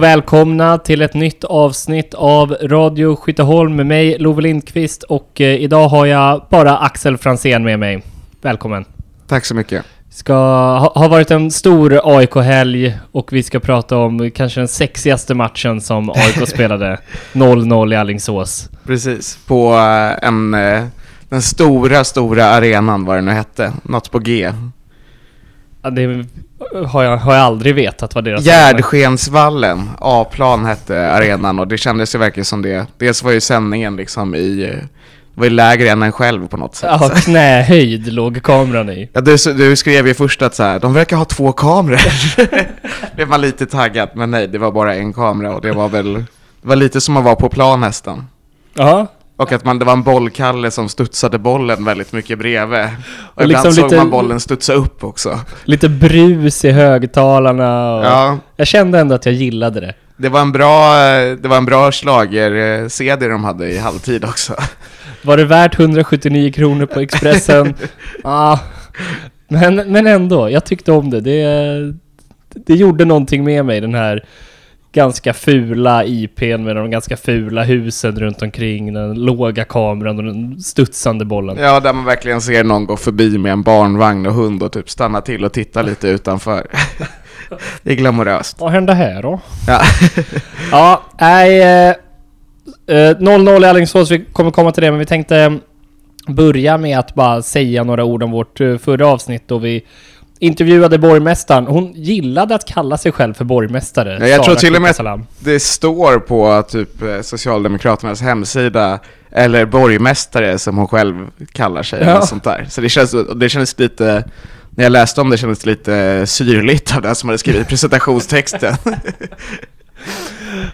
Och välkomna till ett nytt avsnitt av Radio Skytteholm med mig Love Lindqvist och eh, idag har jag bara Axel Fransén med mig. Välkommen! Tack så mycket. Ska ha, ha varit en stor AIK-helg och vi ska prata om kanske den sexigaste matchen som AIK spelade. 0-0 i Alingsås. Precis, på eh, en, eh, den stora, stora arenan vad det nu hette, något på G. Ja, det har jag, har jag aldrig vetat vad deras... Gärdskensvallen, A-plan hette arenan och det kändes ju verkligen som det. Dels var ju sändningen liksom i, var ju lägre än en själv på något sätt. Ja, knähöjd låg kameran i. Ja, du, du skrev ju först att så här, de verkar ha två kameror. Blev man lite taggad, men nej, det var bara en kamera och det var väl, det var lite som att vara på plan nästan. Ja, Och att man, det var en bollkalle som studsade bollen väldigt mycket bredvid. Och, Och ibland liksom såg lite- man bollen studsa upp också. lite brus i högtalarna och... Ja, Jag kände ändå att jag gillade det. det var en bra, det var en bra schlager-CD de hade i halvtid också. Var det värt 179 kronor på Expressen? ah, men, men ändå, jag tyckte om det. det. Det gjorde någonting med mig, den här ganska fula IPn med de ganska fula husen runt omkring, den låga kameran och den studsande bollen. Ja, där man verkligen ser någon gå förbi med en barnvagn och hund och typ stanna till och titta lite utanför. Det är glamoröst. Vad hände här då? Ja. Ja, nej... eh, eh, 0-0 i Alingsås, vi kommer komma till det, men vi tänkte börja med att bara säga några ord om vårt eh, förra avsnitt då vi intervjuade borgmästaren. Hon gillade att kalla sig själv för borgmästare. Ja, jag tror Sara till och med- Salam. Det står på typ eh, Socialdemokraternas hemsida, eller borgmästare som hon själv kallar sig, Ja. eller sånt där. Så det känns, det känns lite, när jag läste om det kändes det lite syrligt av den som hade skrivit presentationstexten.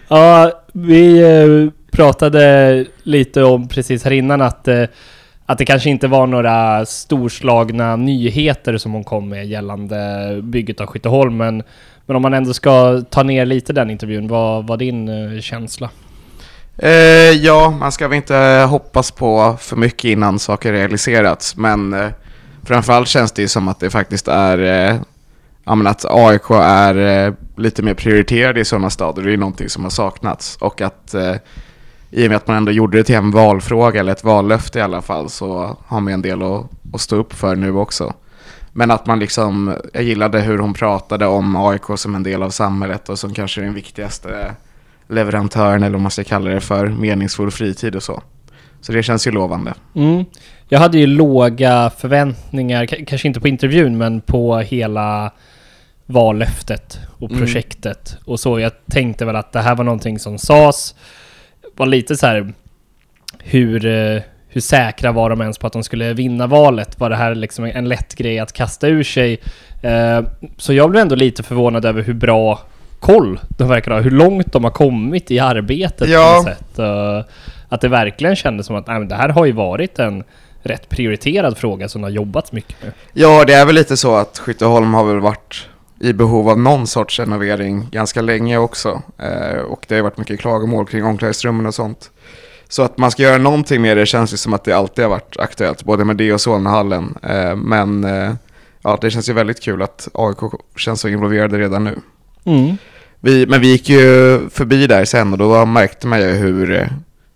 Ja, vi eh, pratade lite om precis här innan att, eh, att det kanske inte var några storslagna nyheter som hon kom med gällande bygget av Skytteholm, men, men om man ändå ska ta ner lite den intervjun, vad var din eh, känsla? Eh, ja, man ska väl inte hoppas på för mycket innan saker realiserats, men eh, framförallt känns det ju som att det faktiskt är, eh, ja men att AIK är eh, lite mer prioriterade i sådana stader, det är ju någonting som har saknats. Och att eh, i och med att man ändå gjorde det till en valfråga, eller ett vallöfte i alla fall, så har man en del att, att stå upp för nu också. Men att man liksom, jag gillade hur hon pratade om AIK som en del av samhället och som kanske den viktigaste leverantören eller vad man ska kalla det för, meningsfull fritid och så. Så det känns ju lovande. Mm. Jag hade ju låga förväntningar, kanske inte på intervjun, men på hela vallöftet och Mm. projektet. Och så, jag tänkte väl att det här var någonting som sades, var lite så här hur, eh, hur säkra var de ens på att de skulle vinna valet? Var det här liksom en lätt grej att kasta ur sig? Eh, Så jag blev ändå lite förvånad över hur bra koll de verkar ha, hur långt de har kommit i arbetet Ja. på något sätt. Eh, Att det verkligen kändes som att nej, men det här har ju varit en rätt prioriterad fråga som har jobbat mycket med. Ja, det är väl lite så att Skytteholm har väl varit i behov av någon sorts renovering ganska länge också. Eh, och det har varit mycket klagomål kring omklädningsrummen och sånt. Så att man ska göra någonting med det känns ju som att det alltid har varit aktuellt, både med det och Solnahallen. Eh, men eh, ja, det känns ju väldigt kul att AIK känns så involverade redan nu. Mm. Vi, men vi gick ju förbi där sen och då märkte man ju hur, eh,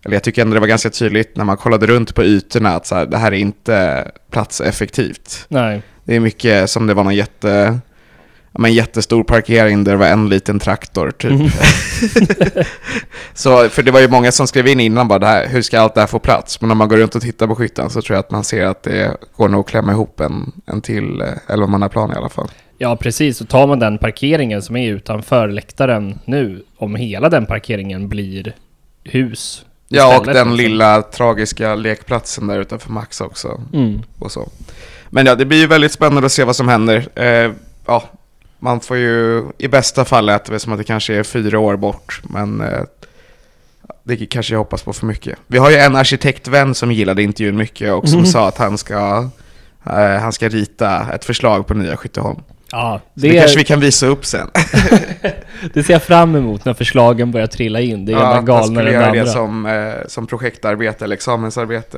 eller jag tycker ändå det var ganska tydligt när man kollade runt på ytorna att så här, det här är inte platseffektivt. Nej. Det är mycket som det var någon jätte, men jättestor parkering där det var en liten traktor typ. Mm. Så, för det var ju många som skrev in innan bara det här, hur ska allt det här få plats? Men om man går runt och tittar på skyttan så tror jag att man ser att det går nog att klämma ihop en, en till eh, elvamannaplan i alla fall. Ja, precis. Och tar man den parkeringen som är utanför läktaren nu, om hela den parkeringen blir hus. Ja, och den liksom. lilla tragiska lekplatsen där utanför Max också. Mm. och så. Men ja, det blir ju väldigt spännande att se vad som händer. Eh, ja, man får ju, i bästa fall lät det som att det kanske är fyra år bort, men eh, det kanske jag hoppas på för mycket. Vi har ju en arkitektvän som gillade intervjun mycket och som Mhm. sa att han ska, eh, han ska rita ett förslag på nya Skytteholm. Ja, Det, det, kanske vi kan visa upp sen. det ser jag fram emot när förslagen börjar trilla in. Det ena ja, han galnare skulle än det göra andra. det som, eh, som projektarbete eller examensarbete.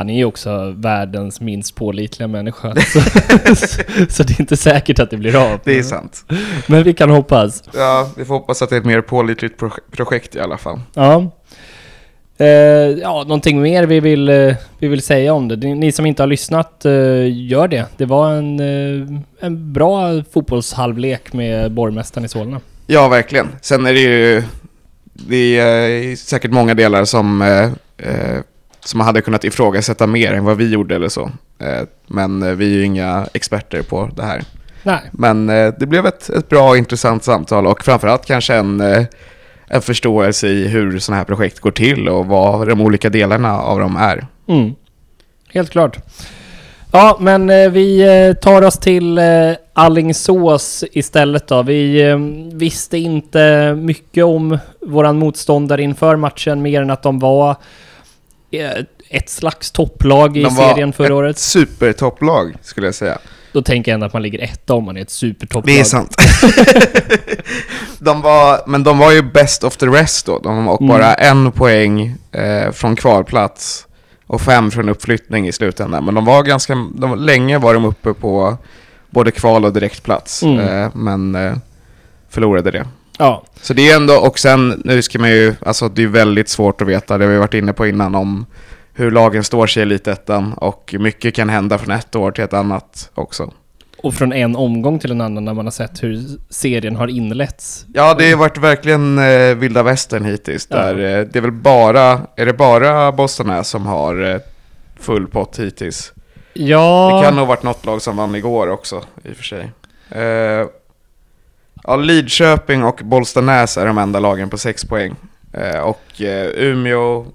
Han är ju också världens minst pålitliga människa. så, så det är inte säkert att det blir av. Det är sant. Men vi kan hoppas. Ja, vi får hoppas att det är ett mer pålitligt proj- projekt i alla fall. Ja. Eh, ja, någonting mer vi vill, eh, vi vill säga om det. Ni, som inte har lyssnat, eh, gör det. Det var en, eh, en bra fotbollshalvlek med borgmästaren i Solna. Ja, verkligen. Sen är det ju det är säkert många delar som, som hade kunnat ifrågasätta mer än vad vi gjorde eller så. Eh, men eh, vi är ju inga experter på det här. Nej. Men eh, det blev ett, ett bra och intressant samtal och framförallt kanske en, en förståelse i hur sådana här projekt går till och vad de olika delarna av dem är. Mm. Helt klart. Ja, men vi tar oss till Allingsås istället då. Vi visste inte mycket om våran motståndare inför matchen, mer än att de var ett slags topplag i serien förra ett året. supertopplag skulle jag säga. Då tänker jag ändå att man ligger etta om man är ett supertopplag. Det är sant. de var, men de var ju best of the rest då. De var Mm. bara en poäng eh, från kvalplats och fem från uppflyttning i slutändan. Men de var ganska, de, länge var de uppe på både kval och direktplats. Mm. Eh, men eh, förlorade det. Ja. Så det är ändå, och sen, nu ska man ju, alltså det är väldigt svårt att veta, det har vi varit inne på innan, om hur lagen står sig i Elitettan och mycket kan hända från ett år till ett annat också. Och från en omgång till en annan när man har sett hur serien har inletts. Ja, det har varit verkligen eh, vilda västern hittills. Ja. Där, eh, det är väl bara, är det bara Bostonäs som har eh, full pott hittills? Ja... Det kan nog varit något lag som vann igår också, i och för sig. Eh, ja, Lidköping och Bollstanäs är de enda lagen på sex poäng. Eh, och eh, Umeå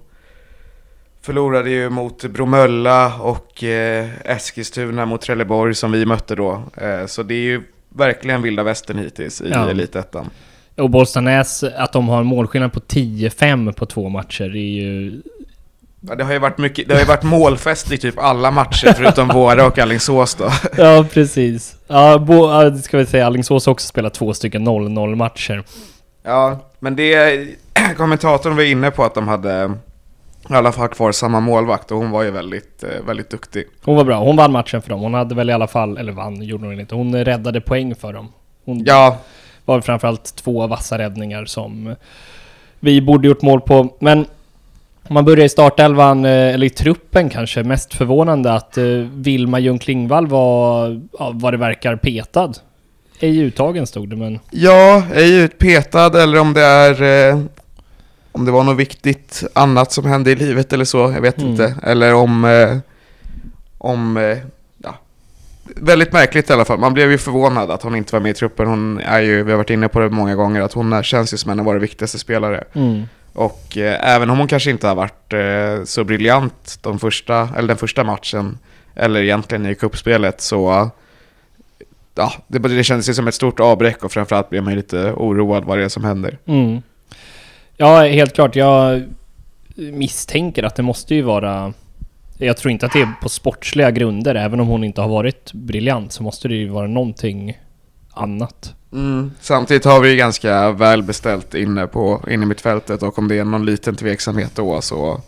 förlorade ju mot Bromölla och eh, Eskilstuna mot Trelleborg som vi mötte då. Eh, så det är ju verkligen vilda västern hittills i Ja. Elitettan. Och Bollstanäs, att de har en målskillnad på 10-5 på två matcher är ju... Ja, det har ju varit mycket, det har ju varit målfest i typ alla matcher förutom våra och Alingsås då. Ja, precis. Ja, bo, ska vi säga, Alingsås har också spelat två stycken 0-0 matcher. Ja, men det... Kommentatorn var inne på att de hade i alla fall kvar samma målvakt och hon var ju väldigt, eh, väldigt duktig. Hon var bra, hon vann matchen för dem. Hon hade väl i alla fall, eller vann gjorde hon inte, hon räddade poäng för dem. Hon Ja, var framförallt två vassa räddningar som vi borde gjort mål på. Men om man börjar i startelvan, eh, eller i truppen kanske, mest förvånande att eh, Vilma Ljung Klingvall var, ja, vad det verkar, petad. Ej uttagen stod det, men... ja, är ju utpetad eller om det är... Eh, om det var något viktigt annat som hände i livet eller så, jag vet Mm. inte. Eller om... Eh, om... Eh, ja. Väldigt märkligt i alla fall. Man blev ju förvånad att hon inte var med i truppen. Hon är ju, vi har varit inne på det många gånger, att hon känns ju som en av våra viktigaste spelare. Mm. Och eh, även om hon kanske inte har varit eh, så briljant de första, eller den första matchen, eller egentligen i kuppspelet så ja, det, det kändes ju som ett stort avbräck och framförallt blev man ju lite oroad vad det är som händer. Mm. Ja, helt klart. Jag misstänker att det måste ju vara... Jag tror inte att det är på sportsliga grunder, även om hon inte har varit briljant, så måste det ju vara någonting annat. Samtidigt har vi ganska väl beställt inne, på, inne mittfältet och om det är någon liten tveksamhet då så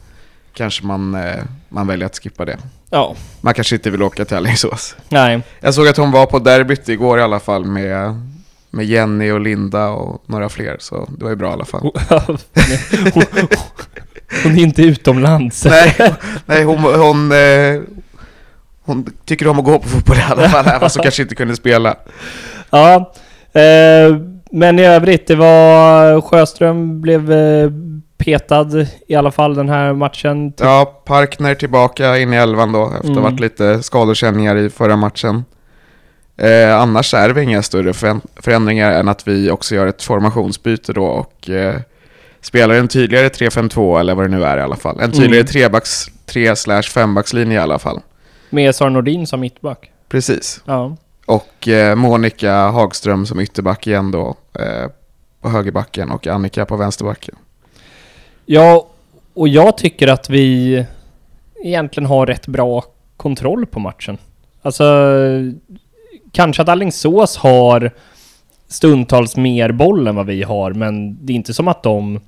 kanske man, eh, man väljer att skippa det. Ja, Man kanske inte vill åka till Alingsås. nej. Jag såg att hon var på derbyt igår i alla fall med, med Jenny och Linda och några fler så det var ju bra i alla fall. Hon, är inte utomlands. Nej, nej hon, hon, eh, hon tycker om att gå på fotboll i alla fall, även hon kanske inte kunde spela. Ja, men i övrigt, det var... Sjöström blev eh, petad i alla fall den här matchen. Ja, Parkner tillbaka in i elvan då, efter att ha Mm. varit lite skadekänningar i förra matchen. Eh, annars är det inga större förän- förändringar än att vi också gör ett formationsbyte då och eh, spelar en tydligare 3-5-2 eller vad det nu är i alla fall. En tydligare Mm. trebacks, 3 slash 5-backslinje i alla fall. Med Sara Nordin som mittback. Precis. Ja. Och eh, Monica Hagström som ytterback igen då eh, på högerbacken och Annika på vänsterbacken. Ja, och jag tycker att vi egentligen har rätt bra kontroll på matchen. Alltså, kanske att Alingsås har stundtals mer boll än vad vi har, men det är inte som att de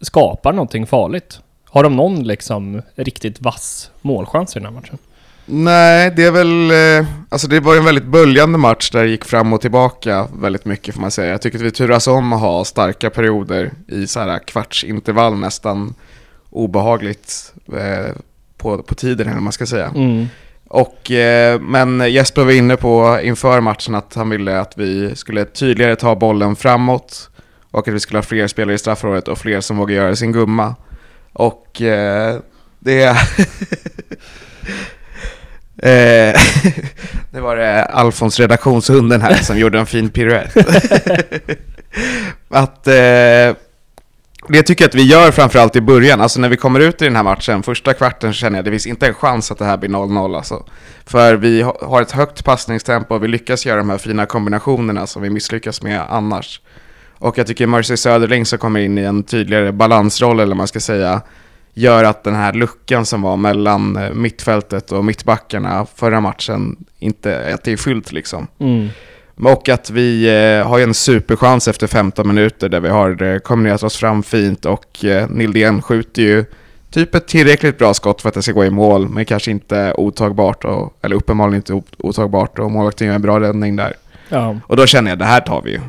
skapar någonting farligt. Har de någon liksom riktigt vass målchans i den här matchen? Nej, det är väl... Eh, alltså det var en väldigt böljande match där det gick fram och tillbaka väldigt mycket får man säga. Jag tycker att vi turas om att ha starka perioder i så här kvartsintervall nästan obehagligt eh, på, på tiden eller man ska säga. Mm. Och, eh, men Jesper var inne på inför matchen att han ville att vi skulle tydligare ta bollen framåt och att vi skulle ha fler spelare i straffområdet och fler som vågar göra sin gumma. Och eh, det... eh, det var det Alfons redaktionshunden här som gjorde en fin piruett. att... Eh, det tycker jag att vi gör framförallt i början, alltså när vi kommer ut i den här matchen, första kvarten så känner jag att det finns inte en chans att det här blir 0-0 alltså. För vi har ett högt passningstempo och vi lyckas göra de här fina kombinationerna som vi misslyckas med annars. Och jag tycker Mercy Söderling som kommer in i en tydligare balansroll, eller vad man ska säga, gör att den här luckan som var mellan eh, mittfältet och mittbackarna förra matchen, inte, att det är fyllt liksom. Mm. Och att vi eh, har en superchans efter 15 minuter där vi har eh, kombinerat oss fram fint och eh, Nildén skjuter ju typ ett tillräckligt bra skott för att det ska gå i mål, men kanske inte otagbart, och, eller uppenbarligen inte otagbart och målvakten gör en bra räddning där. Ja. Och då känner jag det här tar vi ju.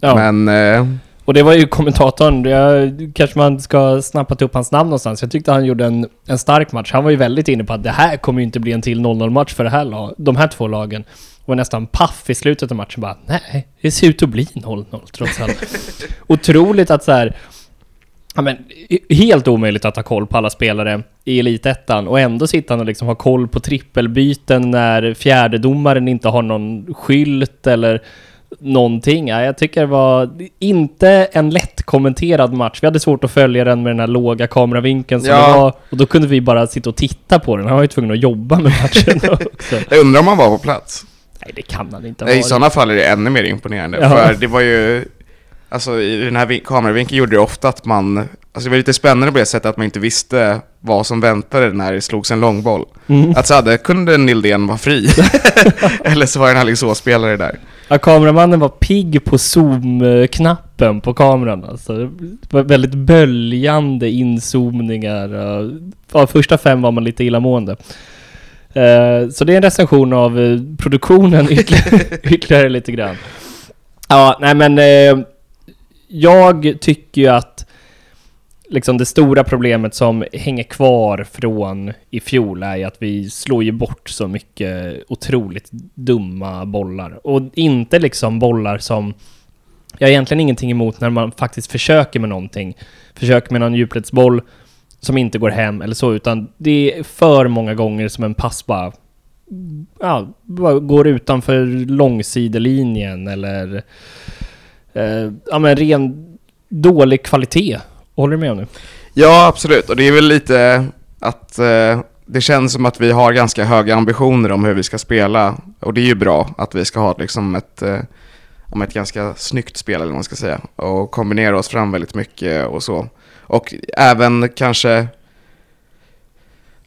ja. Men eh, Och det var ju kommentatorn, jag, kanske man ska snappat upp hans namn någonstans. Jag tyckte han gjorde en, en stark match. Han var ju väldigt inne på att det här kommer ju inte bli en till 0-0 match för det här lag, de här två lagen. Och var nästan paff i slutet av matchen bara, nej, det ser ut att bli 0-0 trots allt. Otroligt att så här, ja men helt omöjligt att ha koll på alla spelare i Elitettan och ändå sitta och liksom ha koll på trippelbyten när fjärdedomaren inte har någon skylt eller någonting. Ja, jag tycker det var inte en lätt kommenterad match. Vi hade svårt att följa den med den här låga kameravinkeln som Ja. var. Och då kunde vi bara sitta och titta på den. Han var ju tvungen att jobba med matchen också. jag undrar om han var på plats. Nej, det kan han inte ha I varit. sådana fall är det ännu mer imponerande. Ja. För det var ju, alltså i den här vin- kameravinkeln gjorde det ofta att man, alltså det var lite spännande på det sättet att man inte visste vad som väntade när det slogs en långboll. Mm. Att så hade, kunde Nildén vara fri. Eller så var det en Alingsås-spelare där. Ja, kameramannen var pigg på zoom-knappen på kameran. Alltså, det var väldigt böljande inzoomningar. Ja, första fem var man lite illamående. Eh, Så det är en recension av eh, produktionen ytterligare, ytterligare lite grann. Ja, nej men eh, jag tycker ju att liksom det stora problemet som hänger kvar från i fjol är ju att vi slår ju bort så mycket otroligt dumma bollar. Och inte liksom bollar som... Jag har egentligen ingenting emot när man faktiskt försöker med någonting. Försöker med någon djupledsboll som inte går hem eller så, utan det är för många gånger som en pass bara... Ja, bara går utanför långsidelinjen eller... Eh, ja men ren dålig kvalitet. Håller du med om det? Ja, absolut. Och det är väl lite att eh, det känns som att vi har ganska höga ambitioner om hur vi ska spela. Och det är ju bra att vi ska ha liksom ett, eh, om ett ganska snyggt spel, eller vad man ska säga. Och kombinera oss fram väldigt mycket och så. Och även kanske...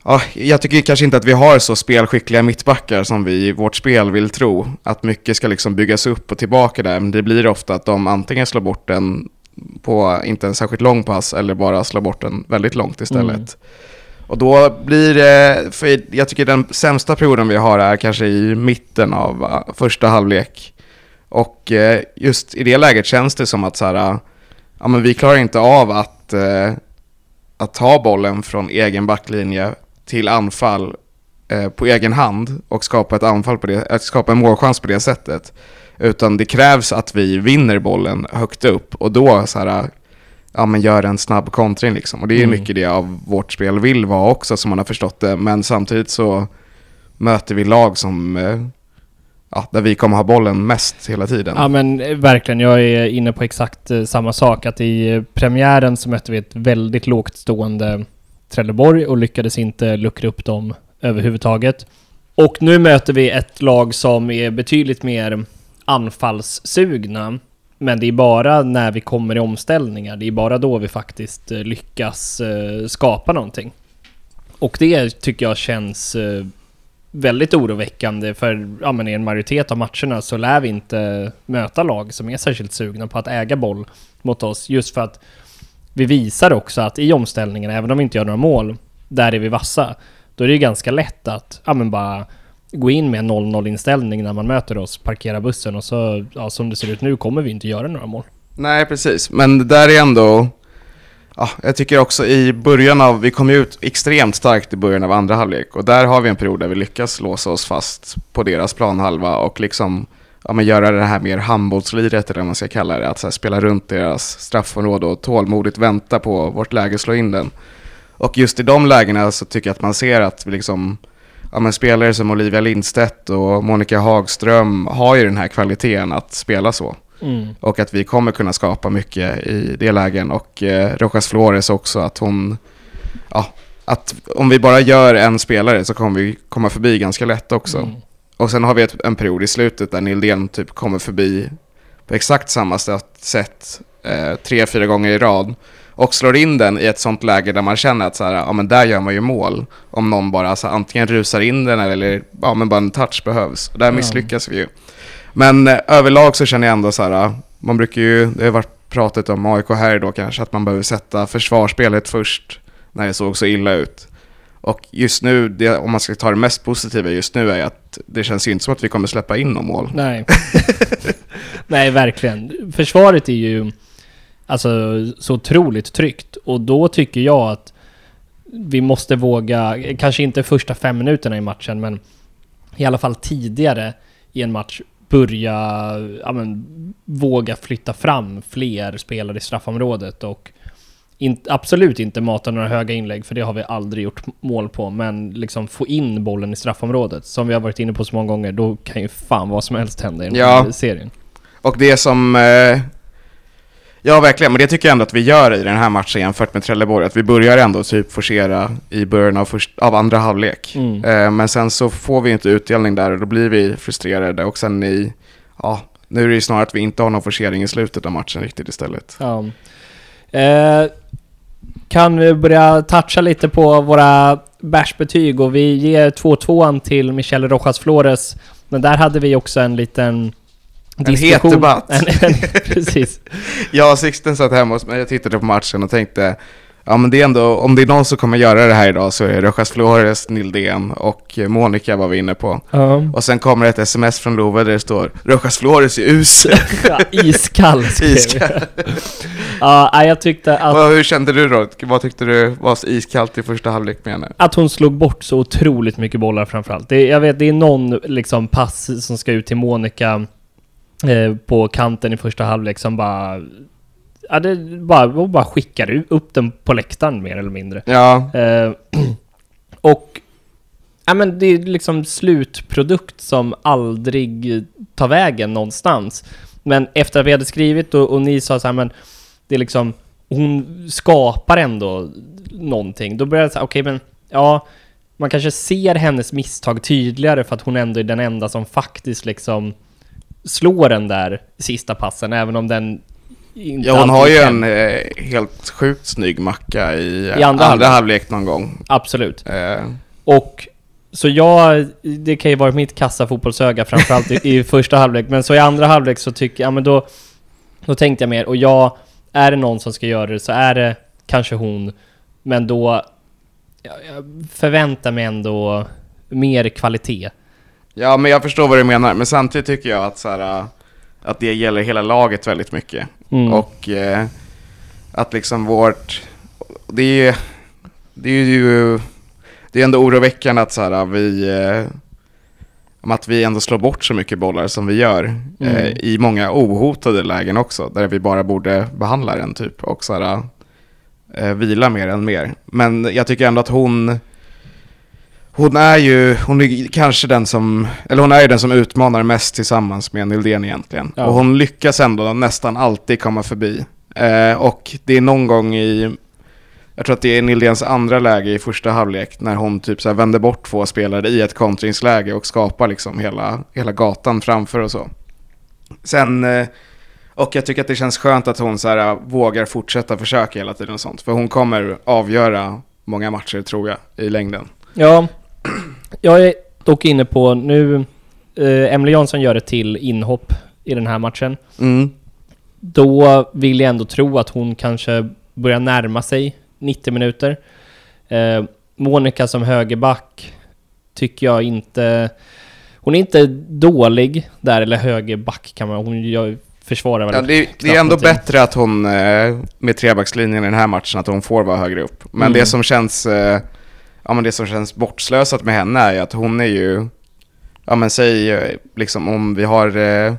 Ja, jag tycker kanske inte att vi har så spelskickliga mittbackar som vi i vårt spel vill tro. Att mycket ska liksom byggas upp och tillbaka där. Men det blir ofta att de antingen slår bort den på inte en särskilt lång pass eller bara slår bort den väldigt långt istället. Mm. Och då blir det, för jag tycker den sämsta perioden vi har är kanske i mitten av uh, första halvlek. Och eh, just i det läget känns det som att så här, uh, ja men vi klarar inte av att, att ta bollen från egen backlinje till anfall på egen hand och skapa ett anfall på det, att skapa en målchans på det sättet. Utan det krävs att vi vinner bollen högt upp och då så här, ja men gör en snabb kontring liksom. Och det är Mm. mycket det av vårt spel vill vara också som man har förstått det. Men samtidigt så möter vi lag som, eh, ja, där vi kommer ha bollen mest hela tiden. Ja men eh, verkligen, jag är inne på exakt eh, samma sak. Att i premiären så mötte vi ett väldigt lågt stående Trelleborg och lyckades inte luckra upp dem överhuvudtaget. Och nu möter vi ett lag som är betydligt mer anfallssugna. Men det är bara när vi kommer i omställningar, det är bara då vi faktiskt eh, lyckas eh, skapa någonting. Och det tycker jag känns eh, väldigt oroväckande för ja, men i en majoritet av matcherna så lär vi inte möta lag som är särskilt sugna på att äga boll mot oss just för att vi visar också att i omställningen, även om vi inte gör några mål, där är vi vassa. Då är det ju ganska lätt att, ja men bara gå in med en 0-0 inställning när man möter oss, parkera bussen och så, ja som det ser ut nu kommer vi inte göra några mål. Nej, precis. Men det där är ändå... Ja, jag tycker också i början av... Vi kom ju ut extremt starkt i början av andra halvlek och där har vi en period där vi lyckas låsa oss fast på deras planhalva och liksom ja, men göra det här mer handbollsliret eller vad man ska kalla det. Att så här, spela runt deras straffområde och tålmodigt vänta på vårt läge slå in den. Och just i de lägena så tycker jag att man ser att vi liksom ja, men spelare som Olivia Lindstedt och Monica Hagström har ju den här kvaliteten att spela så. Mm. Och att vi kommer kunna skapa mycket i det lägen. Och eh, Rojas Flores också, att hon... Ja, att om vi bara gör en spelare så kommer vi komma förbi ganska lätt också. Mm. Och sen har vi ett, en period i slutet där Nildén typ kommer förbi på exakt samma sätt eh, tre, fyra gånger i rad. Och slår in den i ett sånt läge där man känner att så här, ja, men där gör man ju mål. Om någon bara alltså, antingen rusar in den eller ja, men bara en touch behövs. Och där misslyckas vi ju. Men eh, överlag så känner jag ändå så här, man brukar ju, det har varit pratat om AIK här då kanske, att man behöver sätta försvarsspelet först när det såg så illa ut. Och just nu, det, om man ska ta det mest positiva just nu är att det känns ju inte som att vi kommer släppa in någon mål. Nej. Nej, verkligen. Försvaret är ju alltså så otroligt tryggt och då tycker jag att vi måste våga, kanske inte första fem minuterna i matchen, men i alla fall tidigare i en match börja ja, men, våga flytta fram fler spelare i straffområdet och in, absolut inte mata några höga inlägg, för det har vi aldrig gjort mål på, men liksom få in bollen i straffområdet. Som vi har varit inne på så många gånger, då kan ju fan vad som helst hända i den Ja. här serien. Och det som... Eh, ja, verkligen. Men det tycker jag ändå att vi gör i den här matchen jämfört med Trelleborg. Att vi börjar ändå typ forcera i början av, först, av andra halvlek. Mm. Eh, men sen så får vi inte utdelning där och då blir vi frustrerade. Och sen i... Ja, nu är det ju snarare att vi inte har någon forcering i slutet av matchen riktigt istället. Ja. Eh, kan vi börja toucha lite på våra bärsbetyg och vi ger 2-2 till Michelle Rojas Flores. Men där hade vi också en liten En het debatt. En, en, precis. Jag och Sixten satt hemma hos mig och tittade på matchen och tänkte Ja men det är ändå, om det är någon som kommer göra det här idag så är det Rojas Flores, Nildén och Monica var vi inne på. Ja. Och sen kommer ett sms från Love där det står Rojas Flores är usel. Iskall Iskall. Ja, jag tyckte att, Vad- Hur kände du då? Vad tyckte du var så iskallt i första halvlek med henne? att hon slog bort så otroligt mycket bollar framförallt. Det, jag vet, det är någon liksom pass som ska ut till Monica eh, på kanten i första halvlek som bara... Ja, det bara, bara skickar u- upp den på läktaren mer eller mindre. Ja, Eh, och... Ja men det är liksom slutprodukt som aldrig tar vägen någonstans. Men efter att vi hade skrivit och, och ni sa så här, men det är liksom... Hon skapar ändå någonting. Då börjar jag säga, okej men... Ja, man kanske ser hennes misstag tydligare för att hon ändå är den enda som faktiskt liksom slår den där sista passen, även om den inte ja hon har ju en eh, helt sjukt snygg macka i, I andra, andra andra halvlek. någon gång. Absolut. Eh, Och så jag, det kan ju vara mitt kassa fotbollsöga framförallt i, i första halvlek, men så i andra halvlek så tycker jag, ja men då, då tänkte jag mer, och jag, är det någon som ska göra det så är det kanske hon, men då, jag, jag förväntar mig ändå mer kvalitet. Ja, men jag förstår vad du menar. Men samtidigt tycker jag att, så här, äh, att det gäller hela laget väldigt mycket. Mm. Och eh, att liksom vårt... Det är ju... Det är ju... Det är ändå oroväckande att så här, vi... Eh, att vi ändå slår bort så mycket bollar som vi gör. Eh, Mm. I många ohotade lägen också. Där vi bara borde behandla den typ. Och så här, eh, vila mer än mer. Men jag tycker ändå att hon... Hon är ju, hon är kanske den som, eller hon är ju den som utmanar mest tillsammans med Nildén egentligen. Ja. Och hon lyckas ändå nästan alltid komma förbi. Eh, och det är någon gång i, jag tror att det är Nildéns andra läge i första halvlek, när hon typ så här vänder bort två spelare i ett kontringsläge och skapar liksom hela, hela gatan framför och så. Sen, eh, och jag tycker att det känns skönt att hon så här, eh, vågar fortsätta försöka hela tiden och sånt. För hon kommer avgöra många matcher tror jag, i längden. Ja, jag är dock inne på nu, eh, Emily Jansson gör ett till inhopp i den här matchen. Mm. Då vill jag ändå tro att hon kanske börjar närma sig 90 minuter. Eh, Monica som högerback tycker jag inte... Hon är inte dålig där, eller högerback kan man... Hon gör, försvarar väl Ja, det, det är ändå någonting. bättre att hon, eh, med trebackslinjen i den här matchen, att hon får vara högre upp. Men Mm. det som känns, eh, ja men det som känns bortslösat med henne är ju att hon är ju, ja men säg liksom om vi har eh,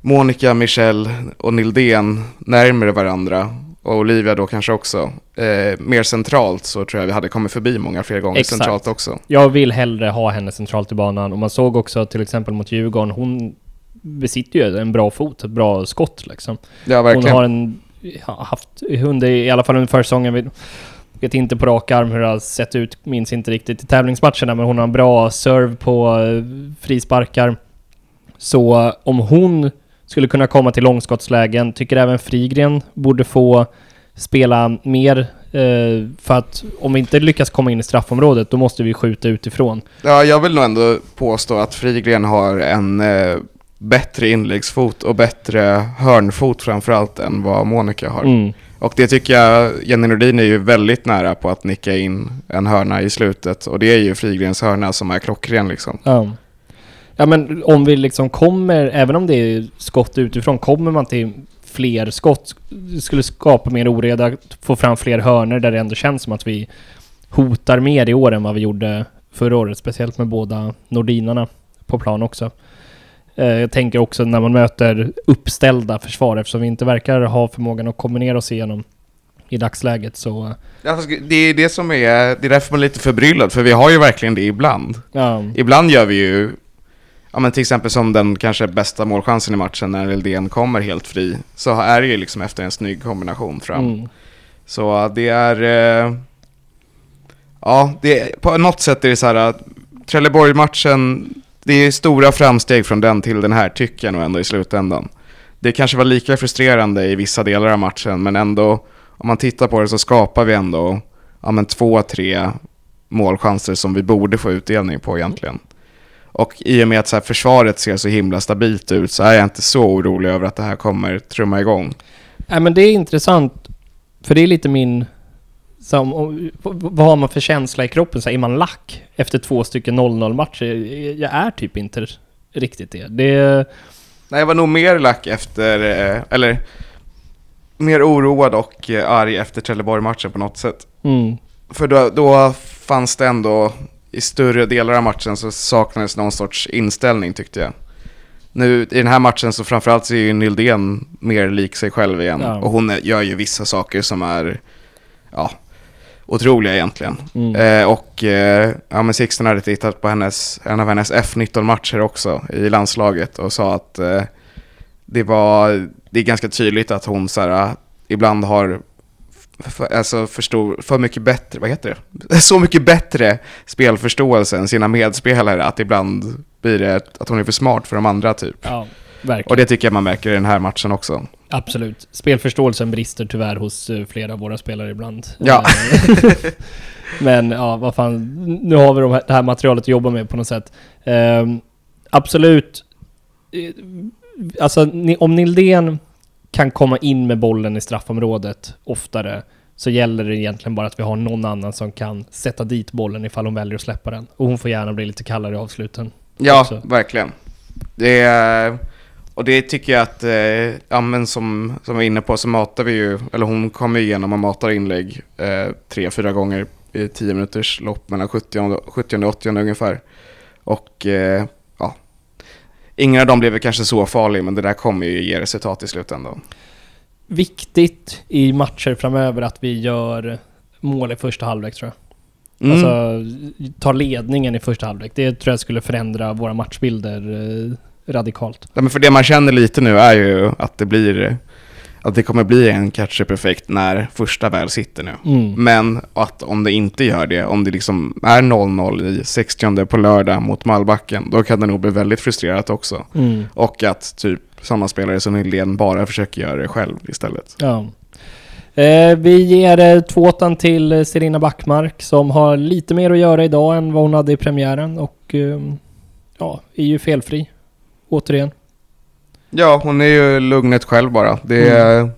Monica, Michelle och Nildén närmare varandra, och Olivia då kanske också, eh, mer centralt så tror jag vi hade kommit förbi många fler gånger Exakt. centralt också. Jag vill hellre ha henne centralt i banan och man såg också till exempel mot Djurgården, hon besitter ju en bra fot, ett bra skott liksom. Ja, Hon verkligen. har en, ha- haft under, i alla fall under försäsongen, vet inte på rak arm hur det har sett ut, minns inte riktigt i tävlingsmatcherna, men hon har en bra serve på eh, frisparkar. Så om hon skulle kunna komma till långskottslägen, tycker även Frigren borde få spela mer. Eh, för att om vi inte lyckas komma in i straffområdet, då måste vi skjuta utifrån. Ja, jag vill nog ändå påstå att Frigren har en eh, bättre inläggsfot och bättre hörnfot framförallt än vad Monica har. Mm. Och det tycker jag, Jenny Nordin är ju väldigt nära på att nicka in en hörna i slutet. Och det är ju Frigrens hörna som är klockren liksom. Ja. Ja men om vi liksom kommer, även om det är skott utifrån, kommer man till fler skott, det skulle skapa mer oreda, få fram fler hörnor där det ändå känns som att vi hotar mer i år än vad vi gjorde förra året, speciellt med båda nordinarna på plan också. Eh, Jag tänker också när man möter uppställda försvar, eftersom vi inte verkar ha förmågan att kombinera oss igenom i dagsläget så... Ja, fast det är det som är, det är därför man är lite förbryllad, för vi har ju verkligen det ibland. Ja, Ibland gör vi ju, ja men till exempel som den kanske bästa målchansen i matchen när Eldén kommer helt fri, så är det ju liksom efter en snygg kombination fram. mm. Så det är... Eh, ja, det, på något sätt är det så här att Trelleborg-matchen, det är stora framsteg från den till den här tycker jag nog ändå i slutändan. Det kanske var lika frustrerande i vissa delar av matchen, men ändå, om man tittar på det så skapar vi ändå ja, men två, tre målchanser som vi borde få utdelning på egentligen. Och i och med att så här, försvaret ser så himla stabilt ut så är jag inte så orolig över att det här kommer trumma igång. Nej men det är intressant, för det är lite min... Som, om- vad har man för känsla i kroppen? Så här, är man lack efter två stycken 0-0 matcher? Jag är typ inte riktigt det. Det... Nej, jag var nog mer lack efter, eh, eller mer oroad och eh, arg efter Trelleborg-matchen på något sätt. Mm, För då, då fanns det ändå, i större delar av matchen så saknades någon sorts inställning tyckte jag. Nu i den här matchen så framförallt så är ju Nildén mer lik sig själv igen. Ja. Och hon gör ju vissa saker som är, ja, otroliga egentligen. mm. Eh, och eh, ja, men Sixten hade tittat på hennes, en av hennes F19-matcher också i landslaget och sa att eh, det var, det är ganska tydligt att hon så här, ibland har för, alltså för, stor, för mycket bättre, vad heter det? Så mycket bättre spelförståelse än sina medspelare att ibland blir det att hon är för smart för de andra typ. Ja. Och det tycker jag man märker i den här matchen också. Absolut. Spelförståelsen brister tyvärr hos eh, flera av våra spelare ibland. Ja. Eh, Men ja, vad fan. Nu har vi de här, det här materialet att jobba med på något sätt. Ehm, absolut. Eh, Alltså, ni- om Nildén kan komma in med bollen i straffområdet oftare så gäller det egentligen bara att vi har någon annan som kan sätta dit bollen ifall hon väljer att släppa den. Och hon får gärna bli lite kallare i avsluten. Ja, också. verkligen. Det är, och det tycker jag att, eh, ja men som, som vi var inne på så matar vi ju, eller hon kommer igenom och matar inlägg eh, tre, fyra gånger i tio minuters lopp mellan 70 och 70 och 80 ungefär. Och eh, ja, ingen av dem blev kanske så farlig, men det där kommer ju ge resultat i slutändan. Viktigt i matcher framöver att vi gör mål i första halvlek tror jag. Mm. Alltså, ta ledningen i första halvlek. Det tror jag skulle förändra våra matchbilder eh, radikalt. Ja, men för det man känner lite nu är ju att det blir, att det kommer bli en catch-up-effekt när första väl sitter nu. Mm. Men att om det inte gör det, om det liksom är 0-0 i 60 på lördag mot Malbacken, då kan det nog bli väldigt frustrerat också. Mm. Och att typ sådana spelare som Nylén bara försöker göra det själv istället. Ja. Eh, vi ger eh, tvåtan till eh, Serena Backmark som har lite mer att göra idag än vad hon hade i premiären och eh, ja, är ju felfri. Återigen. Ja, hon är ju lugnet själv bara. Det är,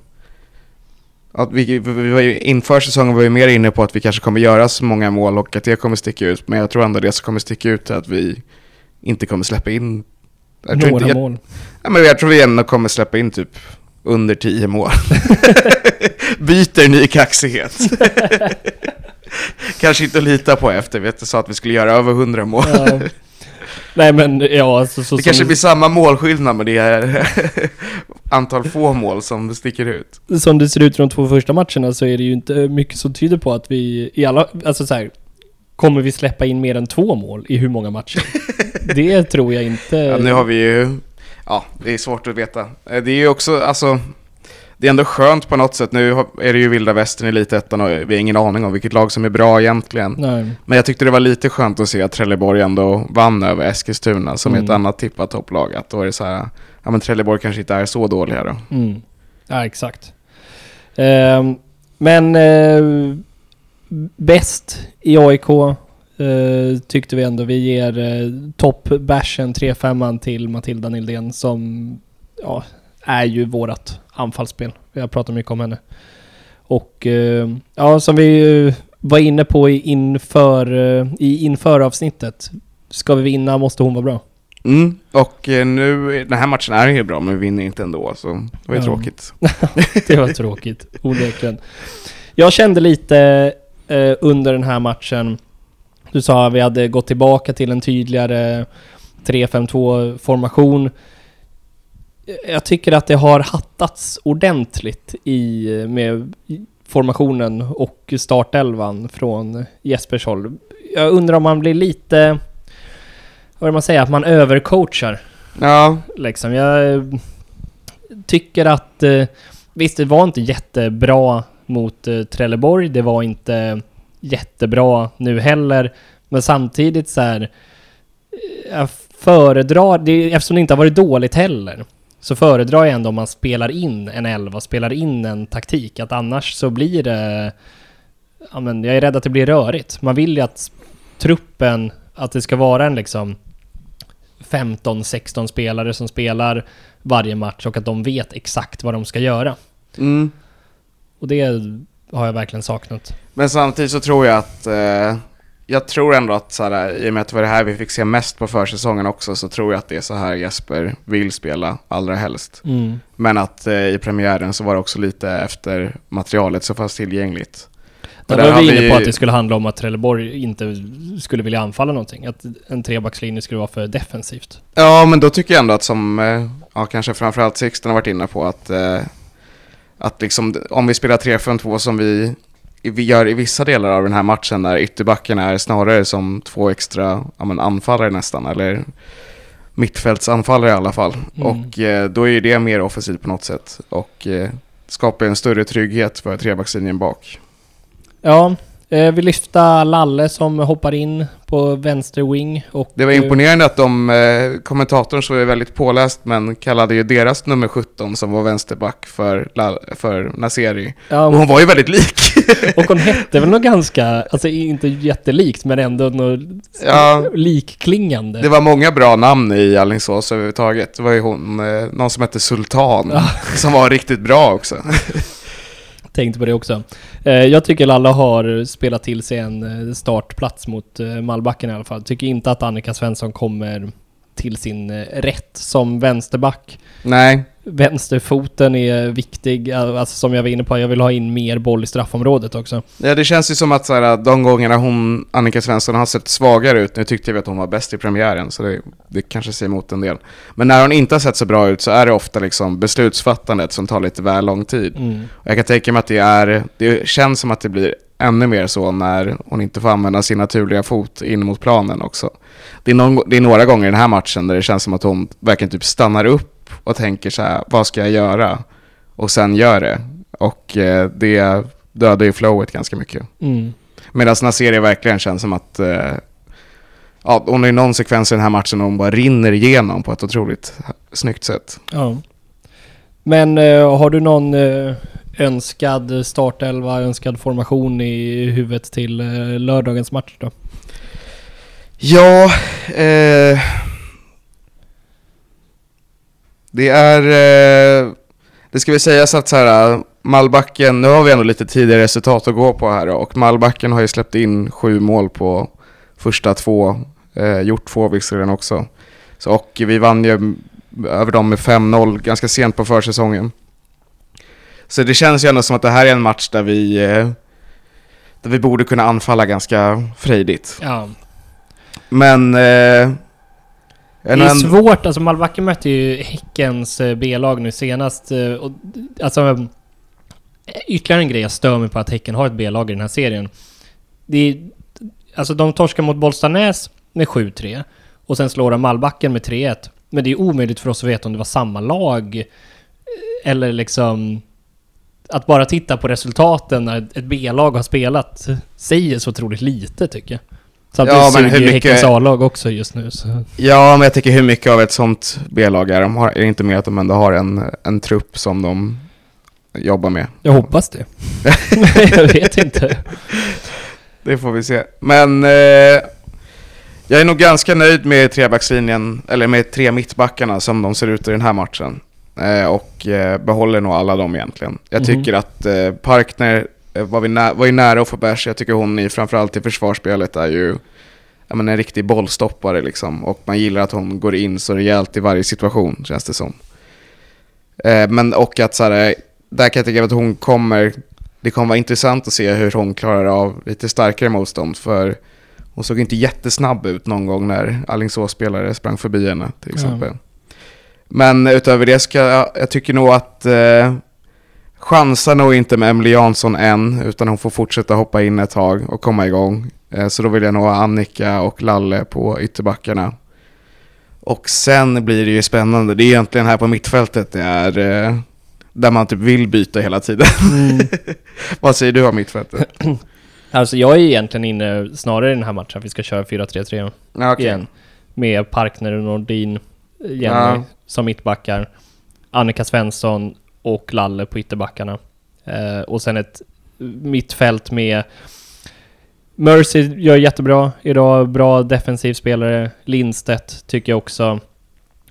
att vi, vi var ju, inför säsongen var vi mer inne på att vi kanske kommer göra så många mål och att det kommer sticka ut. Men jag tror ändå det som kommer sticka ut är att vi inte kommer släppa in... Jag Några inte, jag, mål. ja, men jag tror vi ändå kommer släppa in typ under 10 mål. Byter ny kaxighet. kanske inte att lita på efter vi sa att vi skulle göra över 100 mål. Ja. Nej men ja, alltså, så Det kanske blir samma målskillnad men det är antal få mål som sticker ut. som det ser ut i de två första matcherna så är det ju inte mycket som tyder på att vi i alla, alltså så här, kommer vi släppa in mer än två mål i hur många matcher? det tror jag inte. Ja, nu har vi ju, ja det är svårt att veta. Det är ju också, alltså, det är ändå skönt på något sätt. Nu är det ju vilda västern i Elitettan och vi har ingen aning om vilket lag som är bra egentligen. Nej. Men jag tyckte det var lite skönt att se att Trelleborg ändå vann över Eskilstuna som är ett Mm. annat tippat topplag. Att då är det så här, ja men Trelleborg kanske inte är så dåliga då. Mm. Ja, exakt. Ehm, men eh, bäst i AIK eh, tyckte vi ändå. Vi ger eh, toppbashen 3-5 till Matilda Nildén som ja, är ju vårat anfallsspel. Vi har pratat mycket om henne. Och eh, ja, som vi eh, var inne på i inför, eh, i inför avsnittet. Ska vi vinna måste hon vara bra. Mm. Och nu, den här matchen är ju bra men vi vinner inte ändå så det var ju Ja. tråkigt. Det var tråkigt, onekligen. Jag kände lite eh, under den här matchen, du sa att vi hade gått tillbaka till en tydligare 3-5-2 formation. Jag tycker att det har hattats ordentligt i, med formationen och startelvan från Jespers håll. Jag undrar om man blir lite, vad vill man säga, att man övercoachar Ja, liksom. Jag eh, tycker att... eh, Visst, det var inte jättebra mot eh, Trelleborg. Det var inte jättebra nu heller. Men samtidigt så här... Jag föredrar... Det, eftersom det inte har varit dåligt heller. Så föredrar jag ändå om man spelar in en elva, spelar in en taktik. Att annars så blir det... Ja, men jag är rädd att det blir rörigt. Man vill ju att truppen... Att det ska vara en liksom 15-16 spelare som spelar varje match och att de vet exakt vad de ska göra. mm. Och det har jag verkligen saknat. Men samtidigt så tror jag att, eh, jag tror ändå att så här, i och med att det var det här vi fick se mest på försäsongen också, så tror jag att det är så här Jesper vill spela allra helst. Men att eh, i premiären så var det också lite efter materialet så fanns tillgängligt. Där där var vi inne på att det skulle handla om att Trelleborg inte skulle vilja anfalla någonting. Att en trebackslinje skulle vara för defensivt. Ja, men då tycker jag ändå att som, eh, ja kanske framförallt Sixten har varit inne på att, eh, att liksom, om vi spelar 3-5-2 som vi, vi gör i vissa delar av den här matchen där ytterbacken är snarare som två extra ja, men anfallare nästan, eller mittfältsanfallare i alla fall. Mm. Och eh, då är ju det mer offensivt på något sätt och eh, skapar en större trygghet för trebackslinjen bak. Ja, vi lyfta Lalle som hoppar in på vänster wing och... Det var eh, imponerande att de, eh, kommentatorn så är väldigt påläst men kallade ju deras nummer 17 som var vänsterback för, för Naseri. Ja, Och hon var ju väldigt lik. och hon hette väl något ganska, alltså inte jättelikt men ändå något Ja. likklingande. Det var många bra namn i Alingsås överhuvudtaget. Det var ju hon, eh, någon som hette Sultan, Ja. som var riktigt bra också. Tänkte på det också. Eh, jag tycker alla har spelat till sig en eh, startplats mot eh, Malbacken i alla fall. Tycker inte att Annika Svensson kommer till sin rätt som vänsterback. Nej, Vänsterfoten är viktig, alltså som jag var inne på, jag vill ha in mer boll i straffområdet också. ja, det känns ju som att så här, de gångerna hon, Annika Svensson har sett svagare ut, nu tyckte vi att hon var bäst i premiären, så det, det kanske ser emot en del. Men när hon inte har sett så bra ut så är det ofta liksom beslutsfattandet som tar lite väl lång tid. Mm. Och Jag kan tänka mig att det är, det känns som att det blir ännu mer så när hon inte får använda sin naturliga fot in mot planen också. Det är, någon, det är några gånger i den här matchen där det känns som att hon verkligen typ stannar upp och tänker så här, vad ska jag göra? Och sen gör det. Och eh, det dödar ju flowet ganska mycket. Mm. Medan Naseri verkligen känns som att eh, ja, hon har ju någon sekvens i den här matchen och hon bara rinner igenom på ett otroligt snyggt sätt. Ja. Men eh, har du någon eh, önskad startelva, önskad formation i huvudet till eh, lördagens match då? Ja, eh, det är... Eh, det ska vi säga så att så här, Malbacken, nu har vi ändå lite tidigare resultat att gå på här och Malbacken har ju släppt in sju mål på första två, eh, gjort två visserligen också. Så, och vi vann ju över dem med 5-0 ganska sent på försäsongen. Så det känns ju ändå som att det här är en match där vi, eh, där vi borde kunna anfalla ganska frejdigt. Ja. Men... Eh, Det är svårt, alltså Malbacken mötte ju Häckens eh, B-lag nu senast. eh, Och, alltså, ytterligare en grej jag stör mig på att Häcken har ett B-lag i den här serien. Det är, alltså de torskar mot Bollstanäs med 7-3 och sen slår de Malbacken med 3-1. Men det är omöjligt för oss att veta om det var samma lag eh, eller liksom att bara titta på resultaten när ett B-lag har spelat säger så otroligt lite tycker jag. Samtidigt Ja, men hur mycket- Häckens A-lag också just nu. Så. Ja, men jag tycker hur mycket av ett sånt B-lag är de har, är det inte mer att de ändå har en, en trupp som de jobbar med. Jag hoppas det. jag vet inte. Det får vi se. Men eh, jag är nog ganska nöjd med trebackslinjen, eller med tre mittbackarna som de ser ut i den här matchen. Eh, och eh, behåller nog alla dem egentligen. Jag Mhm. tycker att eh, Parkner var, vi nä- var ju nära att få bärs. Jag tycker hon i, framförallt i försvarsspelet är ju men en riktig bollstoppare liksom. Och man gillar att hon går in så rejält i varje situation, känns det som. Eh, men och att så här, där kan jag tycka att hon kommer, det kommer vara intressant att se hur hon klarar av lite starkare motstånd. För hon såg inte jättesnabb ut någon gång när Alingsås-spelare sprang förbi henne till exempel. Men utöver det ska jag, jag tycker nog att eh, chansar nog inte med Emily Jansson än, utan hon får fortsätta hoppa in ett tag och komma igång. Eh, så då vill jag nog ha Annika och Lalle på ytterbackarna. Och sen blir det ju spännande, det är egentligen här på mittfältet det är eh, där man typ vill byta hela tiden. Mm. Vad säger du om mittfältet? Alltså jag är egentligen inne snarare i den här matchen att vi ska köra 4-3-3 Ja, okej. igen. Med Parkner och Nordin, Jenny Ja. som mittbackar. Annika Svensson och Lalle på ytterbackarna. Eh, och sen ett mittfält med Mercy gör jättebra idag, bra defensiv spelare. Lindstedt tycker jag också.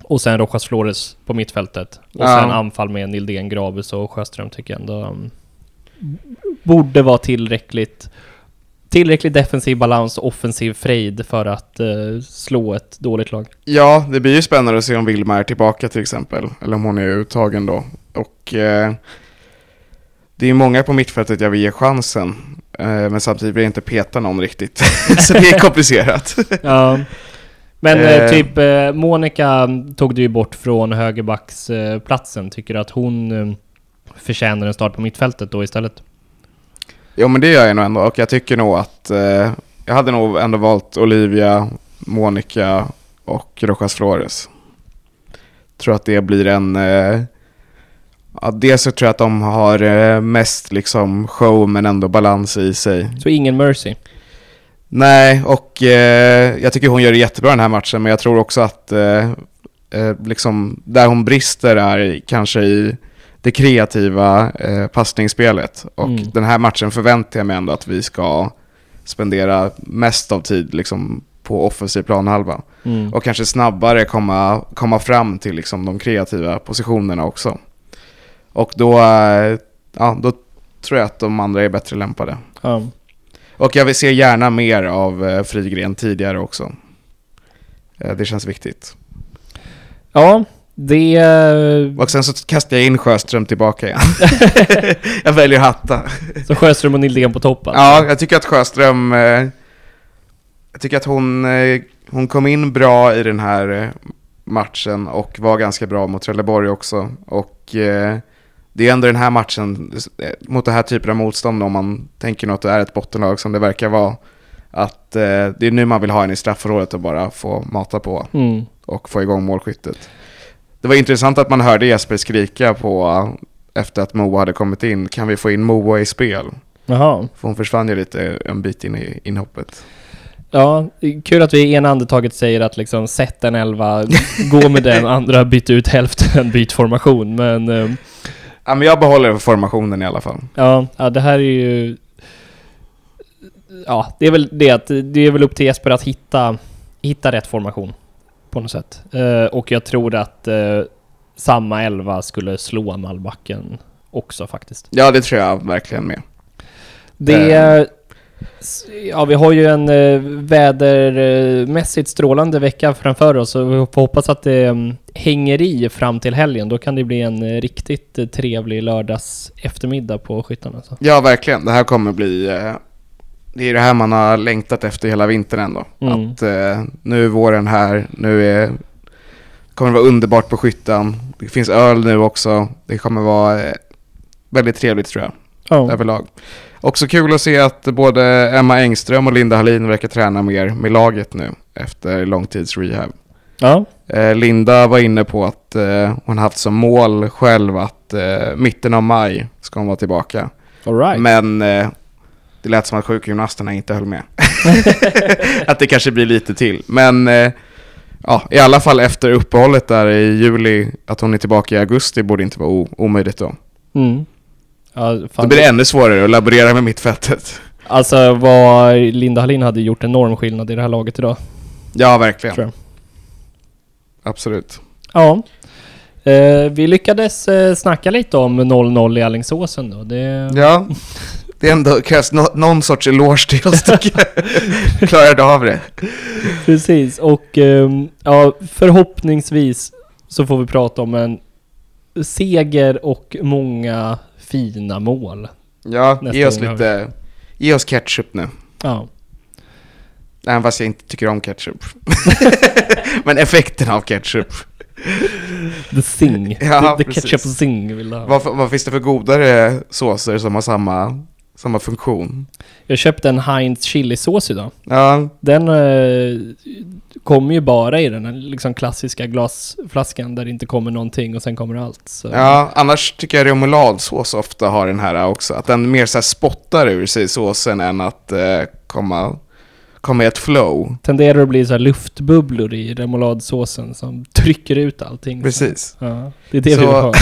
Och sen Rojas Flores på mittfältet. Och Ja. sen anfall med Nildén, Grabus och Sjöström tycker jag ändå um, borde vara tillräckligt tillräckligt defensiv balans och offensiv frejd för att eh, slå ett dåligt lag. Ja, det blir ju spännande att se om Vilma är tillbaka till exempel. Eller om hon är uttagen då. Och eh, det är många på mittfältet jag vill ge chansen. Eh, men samtidigt vill jag inte peta någon riktigt. Så det är komplicerat. Ja. Men eh, Eh. typ eh, Monica tog du ju bort från högerbacksplatsen. Tycker du att hon eh, förtjänar en start på mittfältet då istället? jo men det gör jag nog ändå. Och jag tycker nog att eh, jag hade nog ändå valt Olivia, Monica och Rojas Flores. Tror att det blir en... Eh, ja, dels så tror jag att de har eh, mest liksom show men ändå balans i sig. Så ingen Mercy? Nej, och eh, jag tycker hon gör det jättebra den här matchen, men jag tror också att eh, eh, liksom, där hon brister är kanske i det kreativa eh, passningsspelet. Och Mm. den här matchen förväntar jag mig ändå att vi ska spendera mest av tid liksom, på offensiv planhalva. Mm. Och kanske snabbare komma, komma fram till liksom, de kreativa positionerna också. Och då, eh, ja, då tror jag att de andra är bättre lämpade. Ja. Och jag vill se gärna mer av eh, Frigren tidigare också. Eh, det känns viktigt. ja, det... Och sen så kastar jag in Sjöström tillbaka igen. jag väljer hatta. Så Sjöström och Nildén på toppen? Ja, jag tycker att Sjöström... Jag tycker att hon, hon kom in bra i den här matchen och var ganska bra mot Trelleborg också. Och det är ändå den här matchen, eh, mot det här typen av motstånd, om man tänker något det är ett bottenlag som det verkar vara, att eh, det är nu man vill ha en i straffområdet och bara få mata på Mm. och få igång målskyttet. Det var intressant att man hörde Jesper skrika på efter att Moa hade kommit in, kan vi få in Moa i spel? Jaha. För hon försvann ju lite en bit in i inhoppet. Ja, kul att vi i ena andetaget säger att liksom sätt en elva, gå med den, andra byt ut hälften, byt formation. Men eh, Ja, men jag behåller formationen i alla fall. ja, ja, det här är ju... Ja, det är väl det att det är väl upp till Jesper att hitta, hitta rätt formation på något sätt. Eh, och jag tror att eh, samma elva skulle slå Malbacken också faktiskt. Ja, det tror jag verkligen med. Det... Eh. Ja, vi har ju en eh, vädermässigt strålande vecka framför oss och vi får hoppas att det mm, hänger i fram till helgen. Då kan det bli en eh, riktigt eh, trevlig lördags eftermiddag på skyttarna. Så. Ja, verkligen. Det här kommer bli... Eh, det är det här man har längtat efter hela vintern ändå. Mm. Att nu är våren här, nu är... kommer det vara underbart på skyttan. Det finns öl nu också. Det kommer vara väldigt trevligt tror jag, Ja. överlag. Också kul att se att både Emma Engström och Linda Hallin verkar träna mer med laget nu efter långtids rehab. ja. Eh, Linda var inne på att eh, hon haft som mål själv att eh, mitten av maj ska hon vara tillbaka. Right. Men det lät som att sjukgymnasterna inte höll med. att det kanske blir lite till. Men ja, i alla fall efter uppehållet där i juli, att hon är tillbaka i augusti borde inte vara omöjligt då. Mm. Ja, Då blir det ännu svårare att laborera med mittfältet. Alltså vad Linda Hallin hade gjort enorm skillnad i det här laget idag. Ja, verkligen. Absolut. Ja. Eh, vi lyckades eh, snacka lite om 0-0 i Alingsåsen då. Det... Ja, det är ändå krävs nå- någon sorts eloge till oss tycker jag. Klarade av det. Precis, och ehm, ja, förhoppningsvis så får vi prata om en seger och många fina mål. Ja, Nästa ge oss lite, ge oss ketchup nu. Ja, Även fast jag inte tycker om ketchup. Men effekten av ketchup. the sing. Ja, the, the ketchup sing vill ha. Vad, vad finns det för godare såser som har samma, samma funktion? Jag köpte en Heinz chilisås idag. Ja, Den eh, kommer ju bara i den här liksom klassiska glasflaskan där det inte kommer någonting och sen kommer allt. Så. ja, annars tycker jag remouladsås ofta har den här också. Att den mer så här spottar ur sig såsen än att eh, komma, komma i ett flow. Tenderar att bli så luftbubblor i remouladsåsen som trycker ut allting. Precis. Ja, det är det Så- vi vill ha.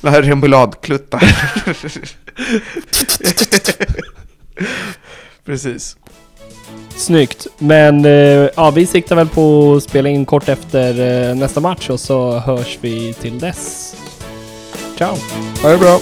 Det här är remouladkluttar. Precis. Snyggt. Men eh, ja, vi siktar väl på att spela in kort efter eh, nästa match och så hörs vi till dess. Ciao! Ha det bra.